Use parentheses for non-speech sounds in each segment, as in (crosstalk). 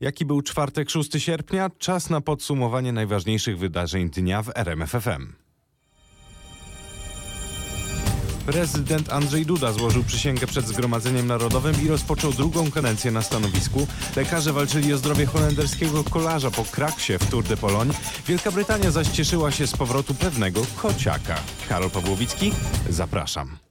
Jaki był czwartek 6 sierpnia? Czas na podsumowanie najważniejszych wydarzeń dnia w RMFFM. Prezydent Andrzej Duda złożył przysięgę przed Zgromadzeniem Narodowym i rozpoczął drugą kadencję na stanowisku. Lekarze walczyli o zdrowie holenderskiego kolarza po kraksie w Tour de Pologne. Wielka Brytania zaś cieszyła się z powrotu pewnego kociaka. Karol Pawłowicki, zapraszam.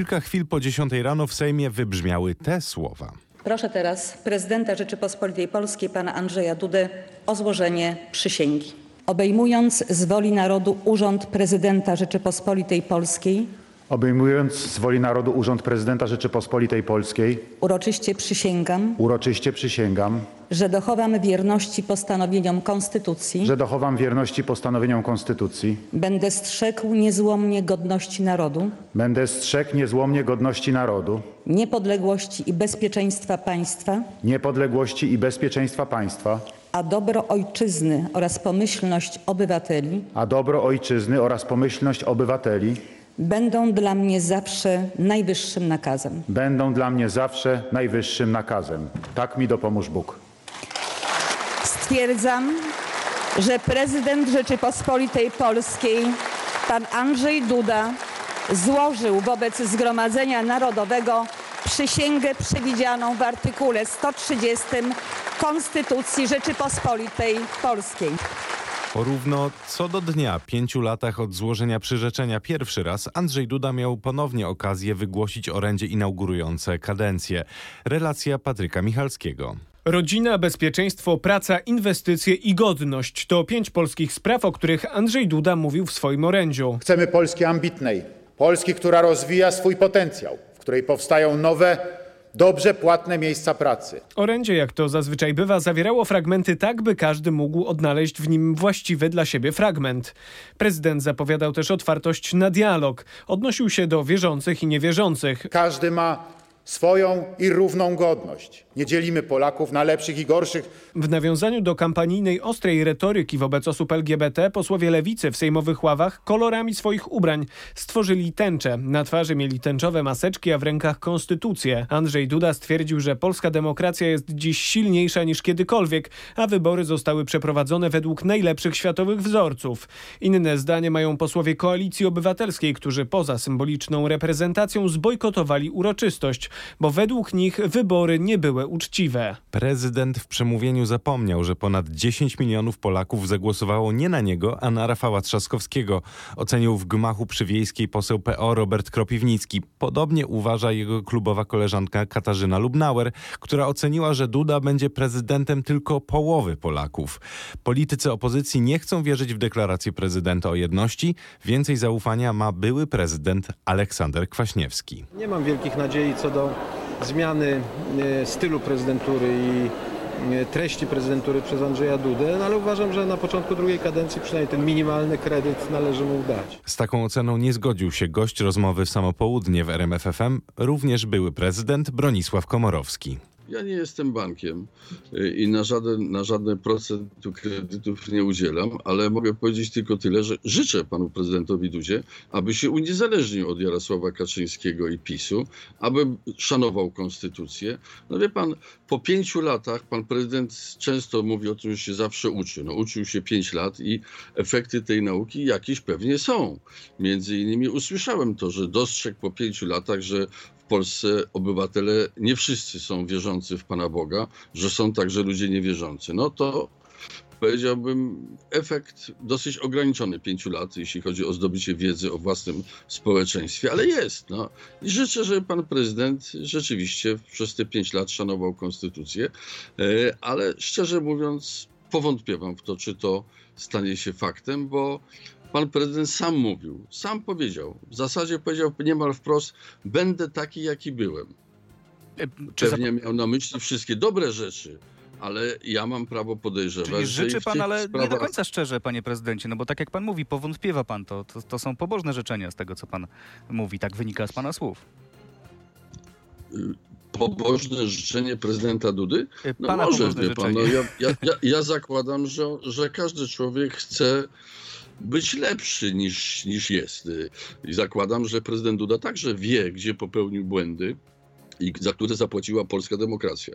Kilka chwil po 10 rano w Sejmie wybrzmiały te słowa. Proszę teraz prezydenta Rzeczypospolitej Polskiej pana Andrzeja Dudę o złożenie przysięgi. Obejmując z woli narodu urząd prezydenta Rzeczypospolitej Polskiej, Obejmując z woli narodu urząd prezydenta Rzeczypospolitej Polskiej, uroczyście przysięgam, uroczyście przysięgam, że dochowam wierności postanowieniom Konstytucji, że dochowam wierności postanowieniom Konstytucji, będę strzegł niezłomnie godności narodu, będę strzegł niezłomnie godności narodu, niepodległości i bezpieczeństwa państwa, niepodległości i bezpieczeństwa państwa, a dobro ojczyzny oraz pomyślność obywateli. A dobro ojczyzny oraz pomyślność obywateli. Będą dla mnie zawsze najwyższym nakazem. będą dla mnie zawsze najwyższym nakazem. Tak mi dopomóż Bóg. Stwierdzam, że prezydent Rzeczypospolitej Polskiej, pan Andrzej Duda, złożył wobec Zgromadzenia Narodowego przysięgę przewidzianą w artykule 130 Konstytucji Rzeczypospolitej Polskiej. Po równo co do dnia, pięciu latach od złożenia przyrzeczenia pierwszy raz, Andrzej Duda miał ponownie okazję wygłosić orędzie inaugurujące kadencję. Relacja Patryka Michalskiego. Rodzina, bezpieczeństwo, praca, inwestycje i godność to pięć polskich spraw, o których Andrzej Duda mówił w swoim orędziu. Chcemy Polski ambitnej, Polski, która rozwija swój potencjał, w której powstają nowe, dobrze płatne miejsca pracy. Orędzie, jak to zazwyczaj bywa, zawierało fragmenty tak, by każdy mógł odnaleźć w nim właściwy dla siebie fragment. Prezydent zapowiadał też otwartość na dialog. Odnosił się do wierzących i niewierzących. Każdy ma swoją i równą godność. Nie dzielimy Polaków na lepszych i gorszych. W nawiązaniu do kampanijnej ostrej retoryki wobec osób LGBT posłowie lewicy w sejmowych ławach kolorami swoich ubrań stworzyli tęcze. Na twarzy mieli tęczowe maseczki, a w rękach konstytucję. Andrzej Duda stwierdził, że polska demokracja jest dziś silniejsza niż kiedykolwiek, a wybory zostały przeprowadzone według najlepszych światowych wzorców. Inne zdanie mają posłowie Koalicji Obywatelskiej, którzy poza symboliczną reprezentacją zbojkotowali uroczystość, bo według nich wybory nie były uczciwe. Prezydent w przemówieniu zapomniał, że ponad 10 milionów Polaków zagłosowało nie na niego, a na Rafała Trzaskowskiego. Ocenił w gmachu przywiejskiej poseł PO Robert Kropiwnicki. Podobnie uważa jego klubowa koleżanka Katarzyna Lubnauer, która oceniła, że Duda będzie prezydentem tylko połowy Polaków. Politycy opozycji nie chcą wierzyć w deklarację prezydenta o jedności. Więcej zaufania ma były prezydent Aleksander Kwaśniewski. Nie mam wielkich nadziei co do zmiany e, stylu prezydentury i e, treści prezydentury przez Andrzeja Dudę, no ale uważam, że na początku drugiej kadencji przynajmniej ten minimalny kredyt należy mu dać. Z taką oceną nie zgodził się gość rozmowy w samo południe w RMFFM, również były prezydent Bronisław Komorowski. Ja nie jestem bankiem y, i na żaden, na żadne procentu kredytów nie udzielam, ale mogę powiedzieć tylko tyle, że życzę panu prezydentowi Dudzie, aby się uniezależnił od Jarosława Kaczyńskiego i PiSu, aby szanował konstytucję. No wie pan, po pięciu latach pan prezydent często mówi o tym, że się zawsze uczy. No, uczył się pięć lat i efekty tej nauki jakieś pewnie są. Między innymi usłyszałem to, że dostrzegł po pięciu latach, że Polsce obywatele nie wszyscy są wierzący w Pana Boga, że są także ludzie niewierzący. No to powiedziałbym efekt dosyć ograniczony pięciu lat, jeśli chodzi o zdobycie wiedzy o własnym społeczeństwie, ale jest. No. I życzę, żeby pan prezydent rzeczywiście przez te pięć lat szanował konstytucję, e, ale szczerze mówiąc powątpiewam w to, czy to stanie się faktem, bo pan prezydent sam mówił, sam powiedział, w zasadzie powiedział niemal wprost, będę taki, jaki byłem. Zap- Pewnie miał na myśli wszystkie dobre rzeczy, ale ja mam prawo podejrzewać, Czyli życzy pan, ale nie do sprawach- końca szczerze, panie prezydencie, no bo tak jak pan mówi, powątpiewa pan to, to. To są pobożne życzenia z tego, co pan mówi. Tak wynika z pana słów. pobożne życzenie prezydenta Dudy? Y, No pana może, wie pan, no ja, ja, ja, ja zakładam, że, że każdy człowiek chce być lepszy niż, niż jest. I zakładam, że prezydent Duda także wie, gdzie popełnił błędy i za które zapłaciła polska demokracja.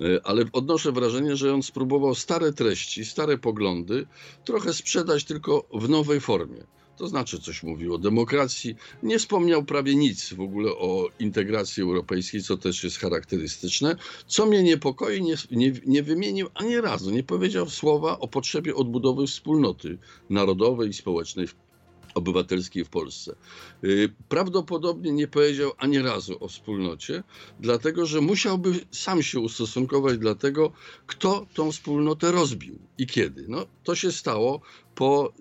E, ale odnoszę wrażenie, że on spróbował stare treści, stare poglądy trochę sprzedać tylko w nowej formie. To znaczy coś mówił o demokracji, nie wspomniał prawie nic w ogóle o integracji europejskiej, co też jest charakterystyczne. Co mnie niepokoi, nie, nie, nie wymienił ani razu, nie powiedział słowa o potrzebie odbudowy wspólnoty narodowej i społecznej obywatelskiej w Polsce. Y, prawdopodobnie nie powiedział ani razu o wspólnocie, dlatego że musiałby sam się ustosunkować do tego, kto tą wspólnotę rozbił i kiedy. No, to się stało po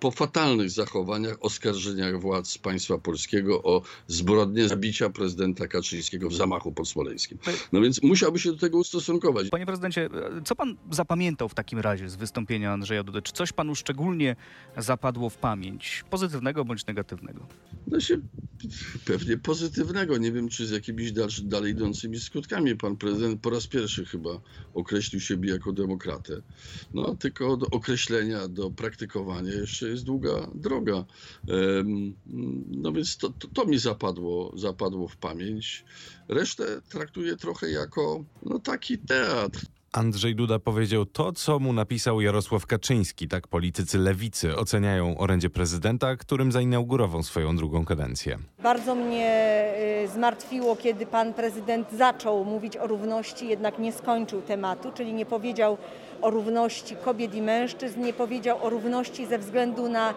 po fatalnych zachowaniach, oskarżeniach władz państwa polskiego o zbrodnię zabicia prezydenta Kaczyńskiego w zamachu pod Smoleńskim. No więc musiałby się do tego ustosunkować. Panie prezydencie, co pan zapamiętał w takim razie z wystąpienia Andrzeja Dudy? Czy coś panu szczególnie zapadło w pamięć, pozytywnego bądź negatywnego? No się pewnie pozytywnego. Nie wiem, czy z jakimiś dalszy, dalej idącymi skutkami. Pan prezydent po raz pierwszy chyba określił siebie jako demokratę. No tylko do określenia, do praktykowania jeszcze jest długa droga. No więc to, to, to mi zapadło, zapadło w pamięć. Resztę traktuję trochę jako no, taki teatr. Andrzej Duda powiedział to, co mu napisał Jarosław Kaczyński. Tak politycy lewicy oceniają orędzie prezydenta, którym zainaugurował swoją drugą kadencję. Bardzo mnie y, zmartwiło, kiedy pan prezydent zaczął mówić o równości, jednak nie skończył tematu, czyli nie powiedział o równości kobiet i mężczyzn, nie powiedział o równości ze względu na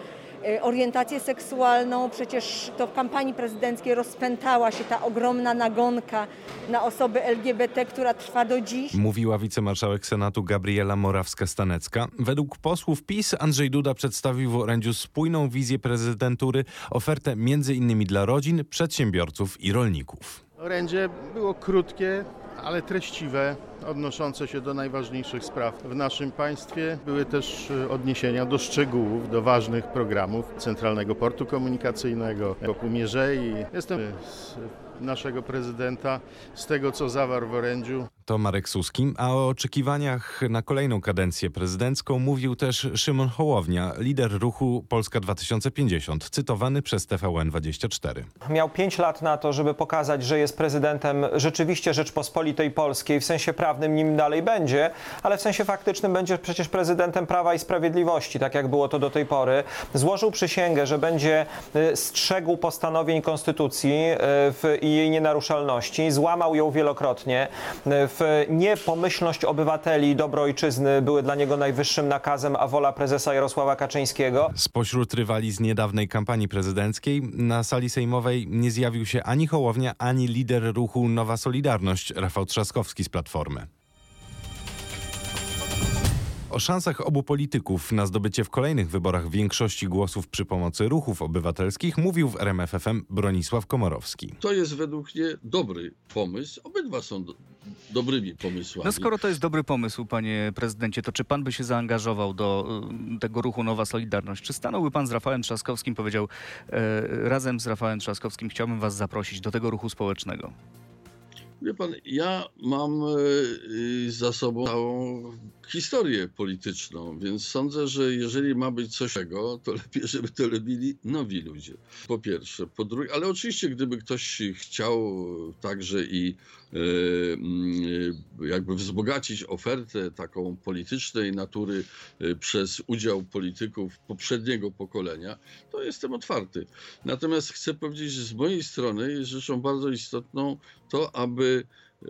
orientację seksualną. Przecież to w kampanii prezydenckiej rozpętała się ta ogromna nagonka na osoby LGBT, która trwa do dziś. Mówiła wicemarszałek Senatu Gabriela Morawska-Stanecka. Według posłów PiS Andrzej Duda przedstawił w orędziu spójną wizję prezydentury, ofertę między innymi dla rodzin, przedsiębiorców i rolników. Orędzie było krótkie, ale treściwe, odnoszące się do najważniejszych spraw w naszym państwie. Były też e, odniesienia do szczegółów, do ważnych programów Centralnego Portu Komunikacyjnego, Kopu Mierzei. Jestem z naszego prezydenta, z tego co zawarł w orędziu. To Marek Suski, a o oczekiwaniach na kolejną kadencję prezydencką mówił też Szymon Hołownia, lider ruchu Polska 2050, cytowany przez TVN24. Miał pięć lat na to, żeby pokazać, że jest prezydentem rzeczywiście Rzeczpospolitej Polskiej, w sensie prawnym nim dalej będzie, ale w sensie faktycznym będzie przecież prezydentem Prawa i Sprawiedliwości, tak jak było to do tej pory. Złożył przysięgę, że będzie y, strzegł postanowień Konstytucji y, w, i jej nienaruszalności, złamał ją wielokrotnie. Y, w niepomyślność obywateli i dobro ojczyzny były dla niego najwyższym nakazem, a wola prezesa Jarosława Kaczyńskiego. Spośród rywali z niedawnej kampanii prezydenckiej na sali sejmowej nie zjawił się ani Hołownia, ani lider ruchu Nowa Solidarność Rafał Trzaskowski z Platformy. O szansach obu polityków na zdobycie w kolejnych wyborach większości głosów przy pomocy ruchów obywatelskich mówił w RMFFM Bronisław Komorowski. To jest według mnie dobry pomysł. Obydwa są dobrymi pomysłami. No skoro to jest dobry pomysł, panie prezydencie, to czy pan by się zaangażował do y, tego ruchu Nowa Solidarność? Czy stanąłby pan z Rafałem Trzaskowskim, powiedział e, razem z Rafałem Trzaskowskim chciałbym was zaprosić do tego ruchu społecznego? Wie pan, ja mam e, za sobą całą historię polityczną, więc sądzę, że jeżeli ma być coś takiego, to lepiej, żeby to robili nowi ludzie. Po pierwsze. Po drugie, ale oczywiście, gdyby ktoś chciał także i jakby wzbogacić ofertę taką politycznej natury e, przez udział polityków poprzedniego pokolenia, to jestem otwarty. Natomiast chcę powiedzieć, że z mojej strony jest rzeczą bardzo istotną to, aby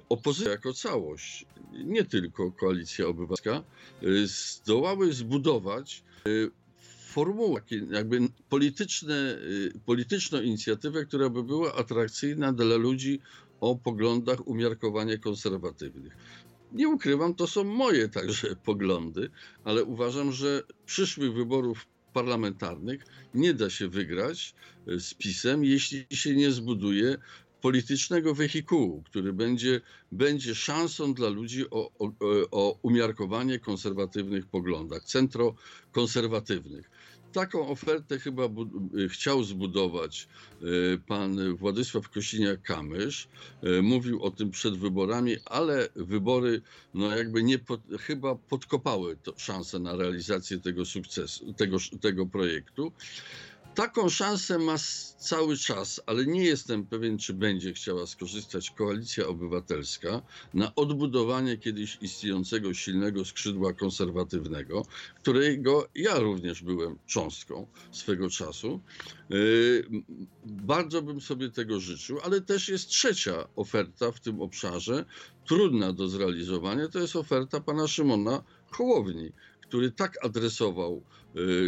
opozycja jako całość, nie tylko koalicja obywatelska, zdołały zbudować formułę, jakby polityczne, polityczną inicjatywę, która by była atrakcyjna dla ludzi o poglądach umiarkowanie konserwatywnych. Nie ukrywam, to są moje także (laughs) poglądy, ale uważam, że przyszłych wyborów parlamentarnych nie da się wygrać z PiSem, jeśli się nie zbuduje politycznego wehikułu, który będzie, będzie szansą dla ludzi o, o, o umiarkowanie konserwatywnych poglądach, centrokonserwatywnych. Taką ofertę chyba chciał zbudować e, pan Władysław Kosiniak-Kamysz. E, mówił o tym przed wyborami, ale wybory no jakby nie pod, chyba podkopały to na realizację tego sukcesu, tego, tego projektu. Taką szansę ma cały czas, ale nie jestem pewien, czy będzie chciała skorzystać Koalicja Obywatelska na odbudowanie kiedyś istniejącego silnego skrzydła konserwatywnego, którego ja również byłem cząstką swego czasu. Yy, bardzo bym sobie tego życzył, ale też jest trzecia oferta w tym obszarze, trudna do zrealizowania, to jest oferta pana Szymona Hołowni, który tak adresował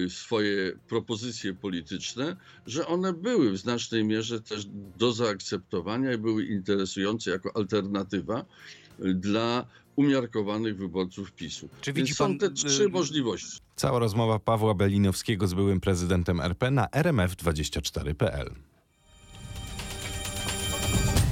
swoje propozycje polityczne, że one były w znacznej mierze też do zaakceptowania i były interesujące jako alternatywa y, dla umiarkowanych wyborców PiSu. Czy Więc widzi są pan, te trzy y, możliwości. Cała rozmowa Pawła Belinowskiego z byłym prezydentem RP na rmf24.pl.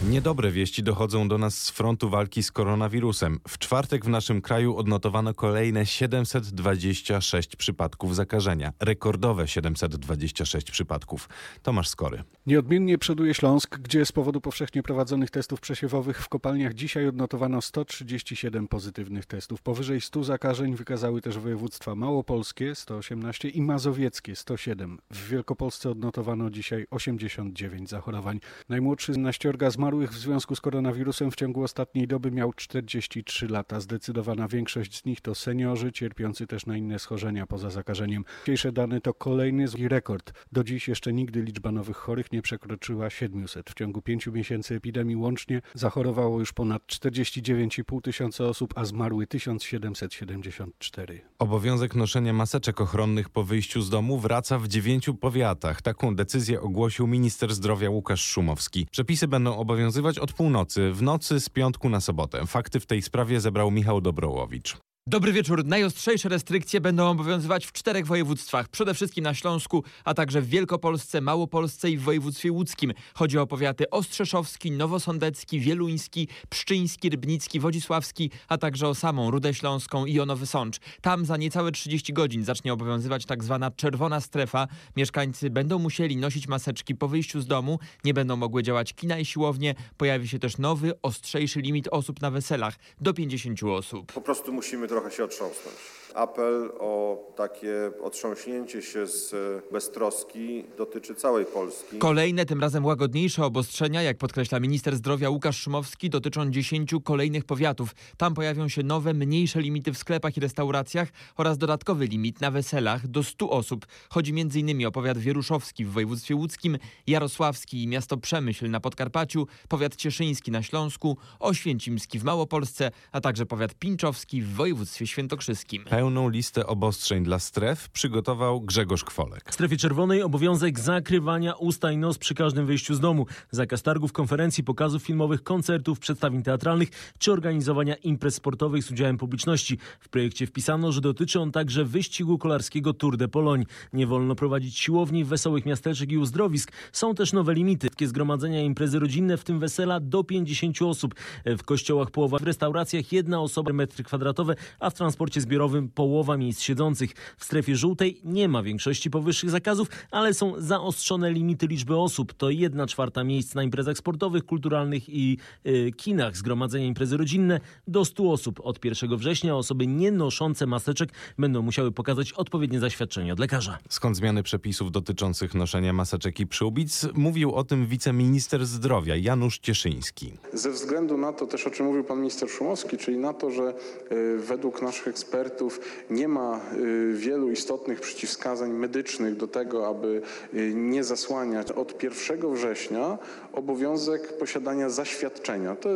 Niedobre wieści dochodzą do nas z frontu walki z koronawirusem. W czwartek w naszym kraju odnotowano kolejne 726 przypadków zakażenia. Rekordowe 726 przypadków. Tomasz Skory. Nieodmiennie przoduje Śląsk, gdzie z powodu powszechnie prowadzonych testów przesiewowych w kopalniach dzisiaj odnotowano 137 pozytywnych testów. Powyżej 100 zakażeń wykazały też województwa małopolskie 118 i mazowieckie 107. W Wielkopolsce odnotowano dzisiaj 89 zachorowań. Najmłodszy naściorga zmarłych w związku z koronawirusem w ciągu ostatniej doby miał 43 lata. Zdecydowana większość z nich to seniorzy, cierpiący też na inne schorzenia poza zakażeniem. Dzisiejsze dane to kolejny zły rekord. Do dziś jeszcze nigdy liczba nowych chorych nie przekroczyła 700. W ciągu pięciu miesięcy epidemii łącznie zachorowało już ponad 49,5 tysiąca osób, a zmarły 1774. Obowiązek noszenia maseczek ochronnych po wyjściu z domu wraca w dziewięciu powiatach. Taką decyzję ogłosił minister zdrowia Łukasz Szumowski. Przepisy będą obowiązywać od północy, w nocy z piątku na sobotę. Fakty w tej sprawie zebrał Michał Dobrołowicz. Dobry wieczór. Najostrzejsze restrykcje będą obowiązywać w czterech województwach, przede wszystkim na Śląsku, a także w Wielkopolsce, Małopolsce i w województwie łódzkim. Chodzi o powiaty Ostrzeszowski, Nowosądecki, Wieluński, Pszczyński, Rybnicki, Wodzisławski, a także o samą Rudę Śląską i o Nowy Sącz. Tam za niecałe 30 godzin zacznie obowiązywać tak zwana czerwona strefa. Mieszkańcy będą musieli nosić maseczki po wyjściu z domu, nie będą mogły działać kina i siłownie. Pojawi się też nowy, ostrzejszy limit osób na weselach do 50 osób. Po prostu musimy trochę się otrząsnąć. Apel o takie otrząśnięcie się z beztroski dotyczy całej Polski. Kolejne, tym razem łagodniejsze obostrzenia, jak podkreśla minister zdrowia Łukasz Szumowski, dotyczą 10 kolejnych powiatów. Tam pojawią się nowe, mniejsze limity w sklepach i restauracjach oraz dodatkowy limit na weselach do 100 osób. Chodzi m.in. o powiat wieruszowski w województwie łódzkim, jarosławski i miasto Przemyśl na Podkarpaciu, powiat cieszyński na Śląsku, oświęcimski w Małopolsce, a także powiat pińczowski w województwie świętokrzyskim. Pełną listę obostrzeń dla stref przygotował Grzegorz Kwolek. W strefie czerwonej obowiązek zakrywania usta i nos przy każdym wyjściu z domu, zakaz targów, konferencji, pokazów filmowych, koncertów, przedstawień teatralnych czy organizowania imprez sportowych z udziałem publiczności. W projekcie wpisano, że dotyczy on także wyścigu kolarskiego Tour de Pologne. Nie wolno prowadzić siłowni, wesołych miasteczek i uzdrowisk. Są też nowe limity. Wszystkie zgromadzenia i imprezy rodzinne, w tym wesela do 50 osób. W kościołach połowa, w restauracjach jedna osoba metry kwadratowe, a w transporcie zbiorowym połowa miejsc siedzących. W strefie żółtej nie ma większości powyższych zakazów, ale są zaostrzone limity liczby osób. To jedna czwarta miejsc na imprezach sportowych, kulturalnych i y, kinach. Zgromadzenia imprezy rodzinne do 100 osób. Od 1 września osoby nie noszące maseczek będą musiały pokazać odpowiednie zaświadczenie od lekarza. Skąd zmiany przepisów dotyczących noszenia maseczek i przyłbic? Mówił o tym wiceminister zdrowia Janusz Cieszyński. Ze względu na to też, o czym mówił pan minister Szumowski, czyli na to, że y, według naszych ekspertów nie ma y, wielu istotnych przeciwwskazań medycznych do tego, aby y, nie zasłaniać od 1 września obowiązek posiadania zaświadczenia. To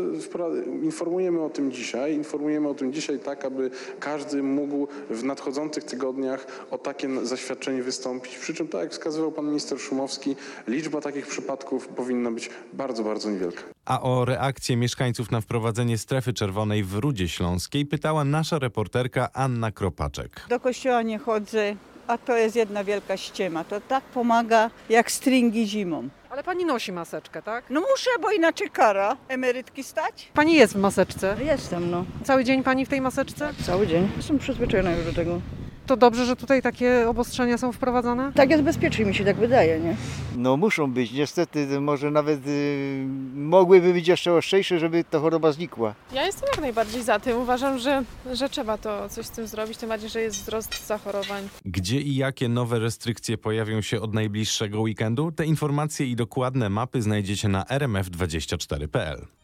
informujemy o tym dzisiaj, informujemy o tym dzisiaj tak, aby każdy mógł w nadchodzących tygodniach o takie zaświadczenie wystąpić. Przy czym, tak jak wskazywał pan minister Szumowski, liczba takich przypadków powinna być bardzo, bardzo niewielka. A o reakcję mieszkańców na wprowadzenie strefy czerwonej w Rudzie Śląskiej pytała nasza reporterka Anna Kropaczek. Do kościoła nie chodzę, a to jest jedna wielka ściema. To tak pomaga jak stringi zimą. Ale pani nosi maseczkę, tak? No muszę, bo inaczej kara. Emerytki stać? Pani jest w maseczce. Jestem, no. Cały dzień pani w tej maseczce? Cały dzień. Jestem przyzwyczajona już do tego. To dobrze, że tutaj takie obostrzenia są wprowadzane? Tak jest bezpiecznie, mi się tak wydaje, nie? No muszą być, niestety, może nawet y, mogłyby być jeszcze ostrzejsze, żeby ta choroba znikła. Ja jestem jak najbardziej za tym. Uważam, że, że trzeba to coś z tym zrobić, tym bardziej, że jest wzrost zachorowań. Gdzie i jakie nowe restrykcje pojawią się od najbliższego weekendu? Te informacje i dokładne mapy znajdziecie na rmf24.pl.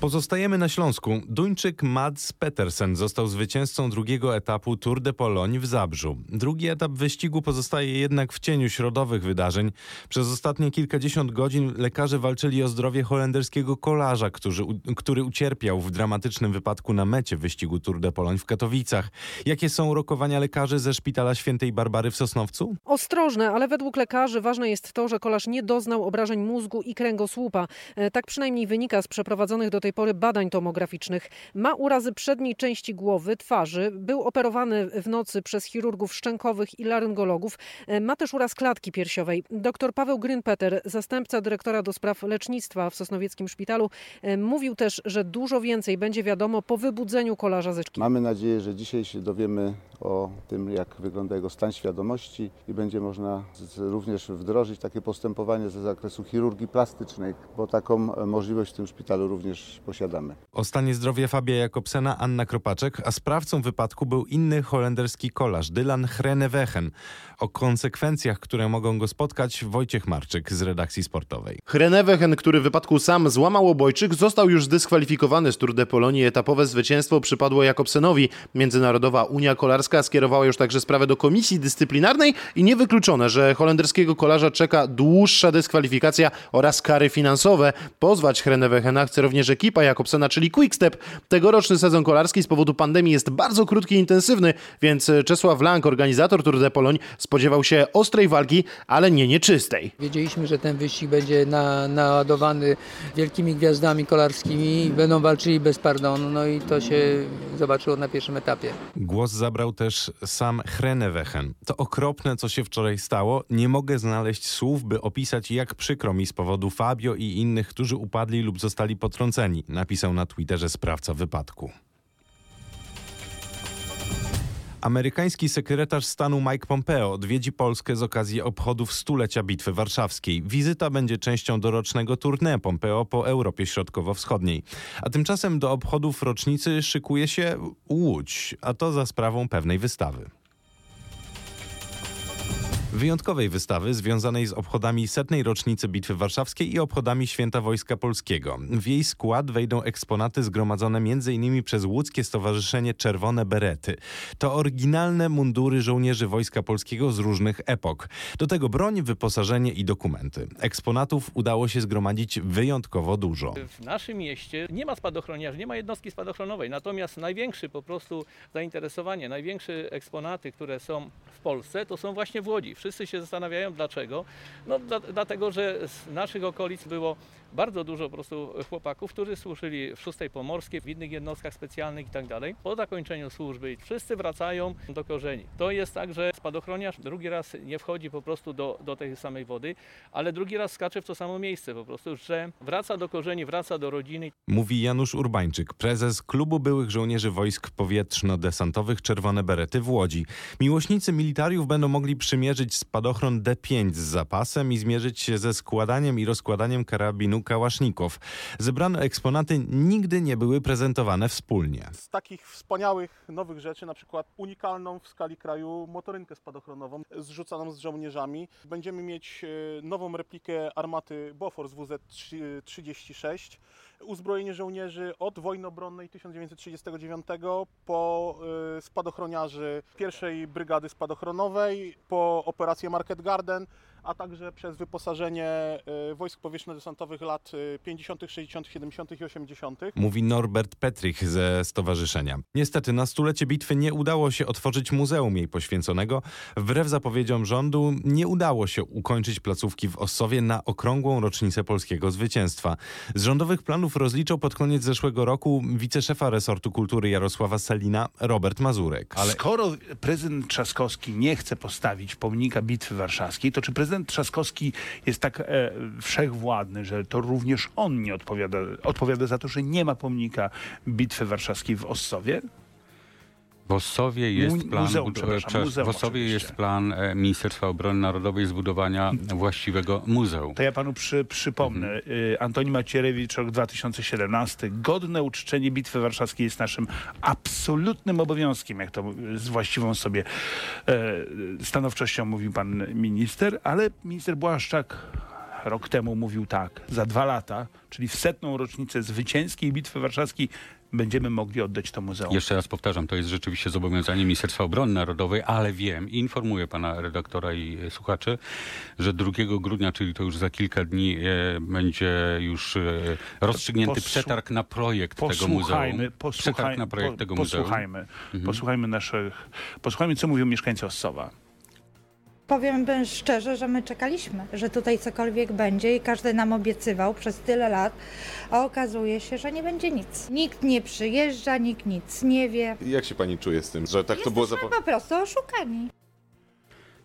Pozostajemy na Śląsku. Duńczyk Mads Petersen został zwycięzcą drugiego etapu Tour de Pologne w Zabrzu. Drugi etap wyścigu pozostaje jednak w cieniu środowych wydarzeń. Przez ostatnie kilkadziesiąt godzin lekarze walczyli o zdrowie holenderskiego kolarza, który, który ucierpiał w dramatycznym wypadku na mecie wyścigu Tour de Pologne w Katowicach. Jakie są rokowania lekarzy ze Szpitala Świętej Barbary w Sosnowcu? Ostrożne, ale według lekarzy ważne jest to, że kolarz nie doznał obrażeń mózgu i kręgosłupa. E, Tak przynajmniej wynika z przeprowadzonych do tej pory badań tomograficznych. Ma urazy przedniej części głowy, twarzy, był operowany w nocy przez chirurgów szczękowych i laryngologów. E, Ma też uraz klatki piersiowej. Dr Paweł Grynpeter, zastępca dyrektora do spraw lecznictwa w Sosnowieckim Szpitalu, e, mówił też, że dużo więcej będzie wiadomo po wybudzeniu kolarza ze. Mamy nadzieję, że dzisiaj się dowiemy o tym, jak wygląda jego stan świadomości i będzie można również wdrożyć takie postępowanie ze zakresu chirurgii plastycznej, bo taką e, możliwość w tym szpitalu również posiadamy. O stanie zdrowia Fabia Jakobsena Anna Kropaczek, a sprawcą wypadku był inny holenderski kolarz Dylan Hrenewegen. O konsekwencjach, które mogą go spotkać, Wojciech Marczyk z redakcji sportowej. Hrenewegen, który w wypadku sam złamał obojczyk, został już zdyskwalifikowany z Tour de Polonii. Etapowe zwycięstwo przypadło Jakobsenowi. Międzynarodowa Unia Kolarska skierowała już także sprawę do komisji dyscyplinarnej i niewykluczone, że holenderskiego kolarza czeka dłuższa dyskwalifikacja oraz kary finansowe. Pozwać Hrenewegena chce również ekipa Jakobsena, czyli Quickstep. Tegoroczny sezon kolarski z powodu pandemii jest bardzo krótki i intensywny, więc Czesław Lang, organizator Tour de Poloń, spodziewał się ostrej walki, ale nie nieczystej. Wiedzieliśmy, że ten wyścig będzie na, naładowany wielkimi gwiazdami kolarskimi, będą walczyli bez pardonu, no i to się zobaczyło na pierwszym etapie. Głos zabrał też sam Hrenewegen. To okropne, co się wczoraj stało. Nie mogę znaleźć słów, by opisać, jak przykro mi z powodu Fabio i innych, którzy upadli lub zostali potrąceni, napisał na Twitterze sprawca wypadku. Amerykański sekretarz stanu Mike Pompeo odwiedzi Polskę z okazji obchodów stulecia Bitwy Warszawskiej. Wizyta będzie częścią dorocznego tournée Pompeo po Europie Środkowo-Wschodniej. A tymczasem do obchodów rocznicy szykuje się Łódź, a to za sprawą pewnej wystawy. Wyjątkowej wystawy związanej z obchodami setnej rocznicy Bitwy Warszawskiej i obchodami Święta Wojska Polskiego. W jej skład wejdą eksponaty zgromadzone m.in. przez łódzkie Stowarzyszenie Czerwone Berety. To oryginalne mundury żołnierzy Wojska Polskiego z różnych epok. Do tego broń, wyposażenie i dokumenty. Eksponatów udało się zgromadzić wyjątkowo dużo. W naszym mieście nie ma spadochroniarzy, nie ma jednostki spadochronowej, natomiast największy po prostu zainteresowanie, największe eksponaty, które są w Polsce, to są właśnie w Łodzi. Wszyscy się zastanawiają dlaczego. No dla, dlatego, że z naszych okolic było bardzo dużo po prostu chłopaków, którzy służyli w 6 Pomorskiej, w innych jednostkach specjalnych i tak dalej. Po zakończeniu służby wszyscy wracają do korzeni. To jest tak, że spadochroniarz drugi raz nie wchodzi po prostu do, do tej samej wody, ale drugi raz skacze w to samo miejsce po prostu, że wraca do korzeni, wraca do rodziny. Mówi Janusz Urbańczyk, prezes Klubu Byłych Żołnierzy Wojsk Powietrzno-Desantowych Czerwone Berety w Łodzi. Miłośnicy militariów będą mogli przymierzyć spadochron D5 z zapasem i zmierzyć się ze składaniem i rozkładaniem karabinu kałasznikow. Zebrane eksponaty nigdy nie były prezentowane wspólnie. z takich wspaniałych nowych rzeczy, na przykład unikalną w skali kraju motorynkę spadochronową zrzucaną z żołnierzami. Będziemy mieć e, nową replikę armaty Bofors WZ-36, uzbrojenie żołnierzy od wojny obronnej 1939 po e, spadochroniarzy pierwszej brygady spadochronowej, po operację Market Garden, a także przez wyposażenie e, wojsk powietrzno-desantowych lat e, 50., 60., 70. i 80. Mówi Norbert Petrich ze stowarzyszenia. Niestety na stulecie bitwy nie udało się otworzyć muzeum jej poświęconego. Wbrew zapowiedziom rządu nie udało się ukończyć placówki w Ossowie na okrągłą rocznicę polskiego zwycięstwa. Z rządowych planów rozliczał pod koniec zeszłego roku wiceszefa resortu kultury Jarosława Salina Robert Mazurek. Ale skoro prezydent Trzaskowski nie chce postawić pomnika Bitwy Warszawskiej, to czy prezydent Trzaskowski jest tak e, wszechwładny, że to również on nie odpowiada, odpowiada za to, że nie ma pomnika Bitwy Warszawskiej w Ossowie? W Ossowie jest plan, muzeum, przepraszam, muzeum w Ossowie jest plan e, Ministerstwa Obrony Narodowej zbudowania właściwego muzeum. To ja panu przy, przypomnę. Mhm. Y, Antoni Macierewicz, rok 2017. Godne uczczenie Bitwy Warszawskiej jest naszym absolutnym obowiązkiem, jak to z właściwą sobie e, stanowczością mówił pan minister, ale minister Błaszczak rok temu mówił tak, za dwa lata, czyli w setną rocznicę zwycięskiej Bitwy Warszawskiej będziemy mogli oddać to muzeum. Jeszcze raz powtarzam, to jest rzeczywiście zobowiązanie Ministerstwa Obrony Narodowej, ale wiem i informuję pana redaktora i słuchaczy, że 2 grudnia, czyli to już za kilka dni, e, będzie już e, rozstrzygnięty Posłu- przetarg na projekt tego muzeum. Posłuchajmy, Przetarg na projekt po- tego muzeum. posłuchajmy, Mhm. posłuchajmy naszych, posłuchajmy co mówią mieszkańcy Ossowa. Powiem szczerze, że my czekaliśmy, że tutaj cokolwiek będzie i każdy nam obiecywał przez tyle lat, a okazuje się, że nie będzie nic. Nikt nie przyjeżdża, nikt nic nie wie. Jak się pani czuje z tym, że tak to było zapo- Po prostu oszukani.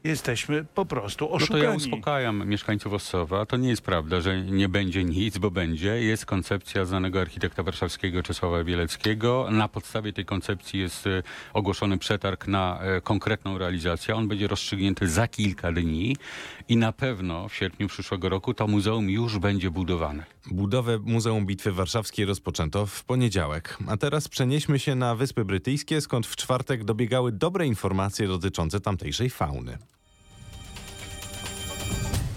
Jesteśmy po prostu No to oszukani. ja uspokajam mieszkańców Ossowa. To nie jest prawda, że nie będzie nic, bo będzie. Jest koncepcja znanego architekta warszawskiego Czesława Bieleckiego. Na podstawie tej koncepcji jest e, ogłoszony przetarg na e, konkretną realizację. On będzie rozstrzygnięty za kilka dni i na pewno w sierpniu przyszłego roku to muzeum już będzie budowane. Budowę Muzeum Bitwy Warszawskiej rozpoczęto w poniedziałek. A teraz przenieśmy się na Wyspy Brytyjskie, skąd w czwartek dobiegały dobre informacje dotyczące tamtejszej fauny.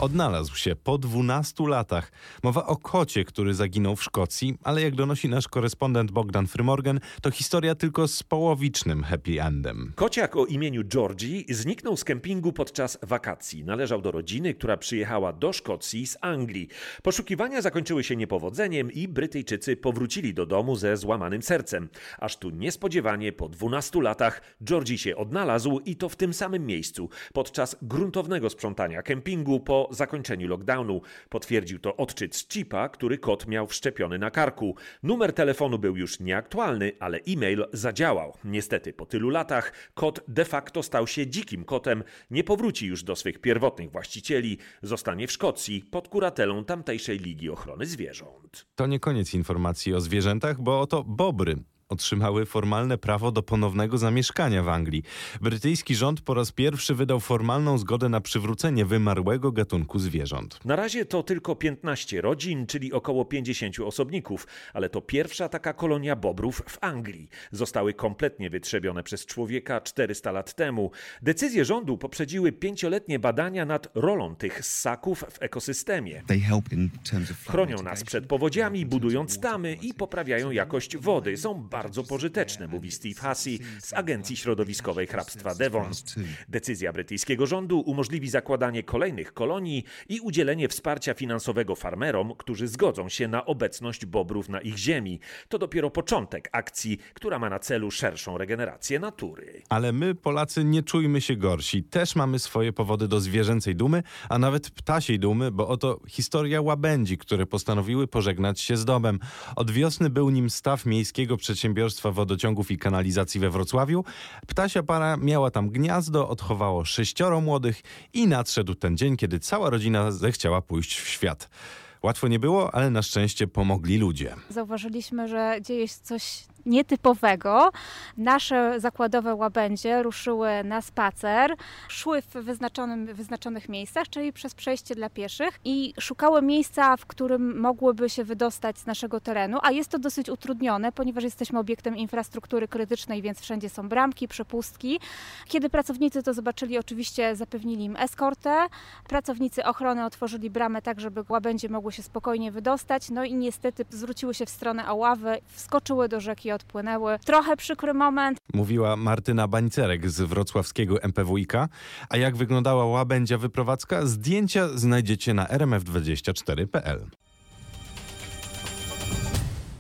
Odnalazł się po 12 latach. Mowa o kocie, który zaginął w Szkocji, ale jak donosi nasz korespondent Bogdan Frymorgan, to historia tylko z połowicznym happy endem. Kociak o imieniu Georgie zniknął z kempingu podczas wakacji. Należał do rodziny, która przyjechała do Szkocji z Anglii. Poszukiwania zakończyły się niepowodzeniem i Brytyjczycy powrócili do domu ze złamanym sercem. Aż tu niespodziewanie po 12 latach Georgie się odnalazł i to w tym samym miejscu podczas gruntownego sprzątania kempingu po zakończeniu lockdownu. Potwierdził to odczyt z chipa, który kot miał wszczepiony na karku. Numer telefonu był już nieaktualny, ale e-mail zadziałał. Niestety po tylu latach kot de facto stał się dzikim kotem, nie powróci już do swych pierwotnych właścicieli, zostanie w Szkocji pod kuratelą tamtejszej Ligi Ochrony Zwierząt. To nie koniec informacji o zwierzętach, bo oto bobry otrzymały formalne prawo do ponownego zamieszkania w Anglii. Brytyjski rząd po raz pierwszy wydał formalną zgodę na przywrócenie wymarłego gatunku zwierząt. Na razie to tylko 15 rodzin, czyli około 50 osobników, ale to pierwsza taka kolonia bobrów w Anglii. Zostały kompletnie wytrzebione przez człowieka 400 lat temu. Decyzje rządu poprzedziły pięcioletnie badania nad rolą tych ssaków w ekosystemie. Chronią nas przed powodziami, budując tamy i poprawiają jakość wody. Są bardzo pożyteczne, mówi Steve Hussey z Agencji Środowiskowej Hrabstwa Devon. Decyzja brytyjskiego rządu umożliwi zakładanie kolejnych kolonii i udzielenie wsparcia finansowego farmerom, którzy zgodzą się na obecność bobrów na ich ziemi. To dopiero początek akcji, która ma na celu szerszą regenerację natury. Ale my, Polacy, nie czujmy się gorsi. Też mamy swoje powody do zwierzęcej dumy, a nawet ptasiej dumy, bo oto historia łabędzi, które postanowiły pożegnać się z domem. Od wiosny był nim staw Miejskiego Przedsiębiorstwa Wodociągów i Kanalizacji we Wrocławiu. Ptasia para miała tam gniazdo, odchowało sześcioro młodych i nadszedł ten dzień, kiedy cała rodzina zechciała pójść w świat. Łatwo nie było, ale na szczęście pomogli ludzie. Zauważyliśmy, że dzieje się coś nietypowego. Nasze zakładowe łabędzie ruszyły na spacer, szły w wyznaczonym, wyznaczonych miejscach, czyli przez przejście dla pieszych i szukały miejsca, w którym mogłyby się wydostać z naszego terenu, a jest to dosyć utrudnione, ponieważ jesteśmy obiektem infrastruktury krytycznej, więc wszędzie są bramki, przepustki. Kiedy pracownicy to zobaczyli, oczywiście zapewnili im eskortę. Pracownicy ochrony otworzyli bramę tak, żeby łabędzie mogły się spokojnie wydostać, no i niestety zwróciły się w stronę Aławy, wskoczyły do rzeki odpłynęły. Trochę przykry moment. Mówiła Martyna Bańcerek z wrocławskiego MPWiK. A jak wyglądała łabędzia wyprowadzka? Zdjęcia znajdziecie na rmf24.pl.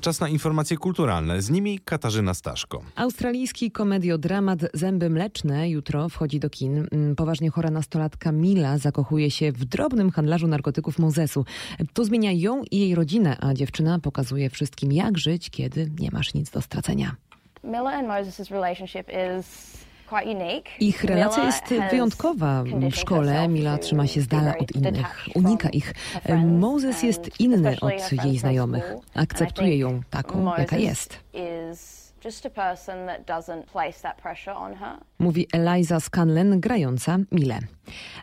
Czas na informacje kulturalne. Z nimi Katarzyna Staszko. Australijski komediodramat Zęby Mleczne jutro wchodzi do kin. Mm, Poważnie chora nastolatka Mila zakochuje się w drobnym handlarzu narkotyków Mozesu. To zmienia ją i jej rodzinę, a dziewczyna pokazuje wszystkim, jak żyć, kiedy nie masz nic do stracenia. Miller and Moses' relationship is. Ich relacja jest wyjątkowa. W szkole Mila trzyma się z dala od innych, unika ich. friends Moses jest inny od jej znajomych. Akceptuje ją taką, jaka jest. Mówi Eliza Scanlen, grająca Mile.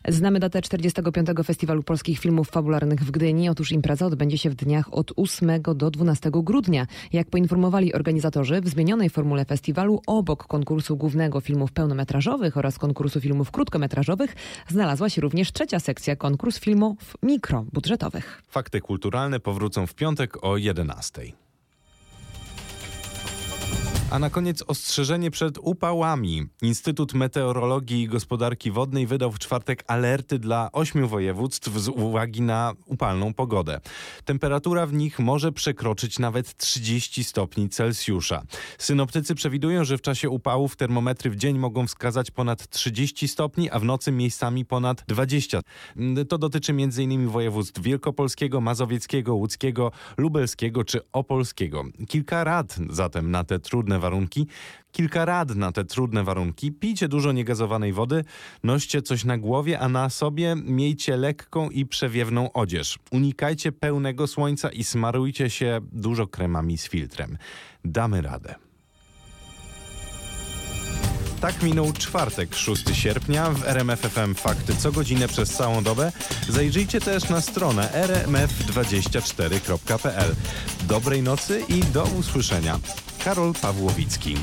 Znamy datę 45. Festiwalu Polskich Filmów Fabularnych w Gdyni. Otóż impreza odbędzie się w dniach od 8 do 12 grudnia. Jak poinformowali organizatorzy, w zmienionej formule festiwalu obok konkursu głównego filmów pełnometrażowych oraz konkursu filmów krótkometrażowych znalazła się również trzecia sekcja konkurs filmów mikrobudżetowych. Fakty kulturalne powrócą w piątek o 11. A na koniec ostrzeżenie przed upałami. Instytut Meteorologii i Gospodarki Wodnej wydał w czwartek alerty dla ośmiu województw z uwagi na upalną pogodę. Temperatura w nich może przekroczyć nawet 30 stopni Celsjusza. Synoptycy przewidują, że w czasie upałów termometry w dzień mogą wskazać ponad 30 stopni, a w nocy miejscami ponad 20. To dotyczy m.in. województw wielkopolskiego, mazowieckiego, łódzkiego, lubelskiego czy opolskiego. Kilka rad zatem na te trudne warunki. Kilka rad na te trudne warunki. Pijcie dużo niegazowanej wody, noście coś na głowie, a na sobie miejcie lekką i przewiewną odzież. Unikajcie pełnego słońca i smarujcie się dużo kremami z filtrem. Damy radę. Tak minął czwartek, 6 sierpnia w RMFFM Fakty co godzinę przez całą dobę. Zajrzyjcie też na stronę rmf24.pl. Dobrej nocy i do usłyszenia. Karol Pawłowicki.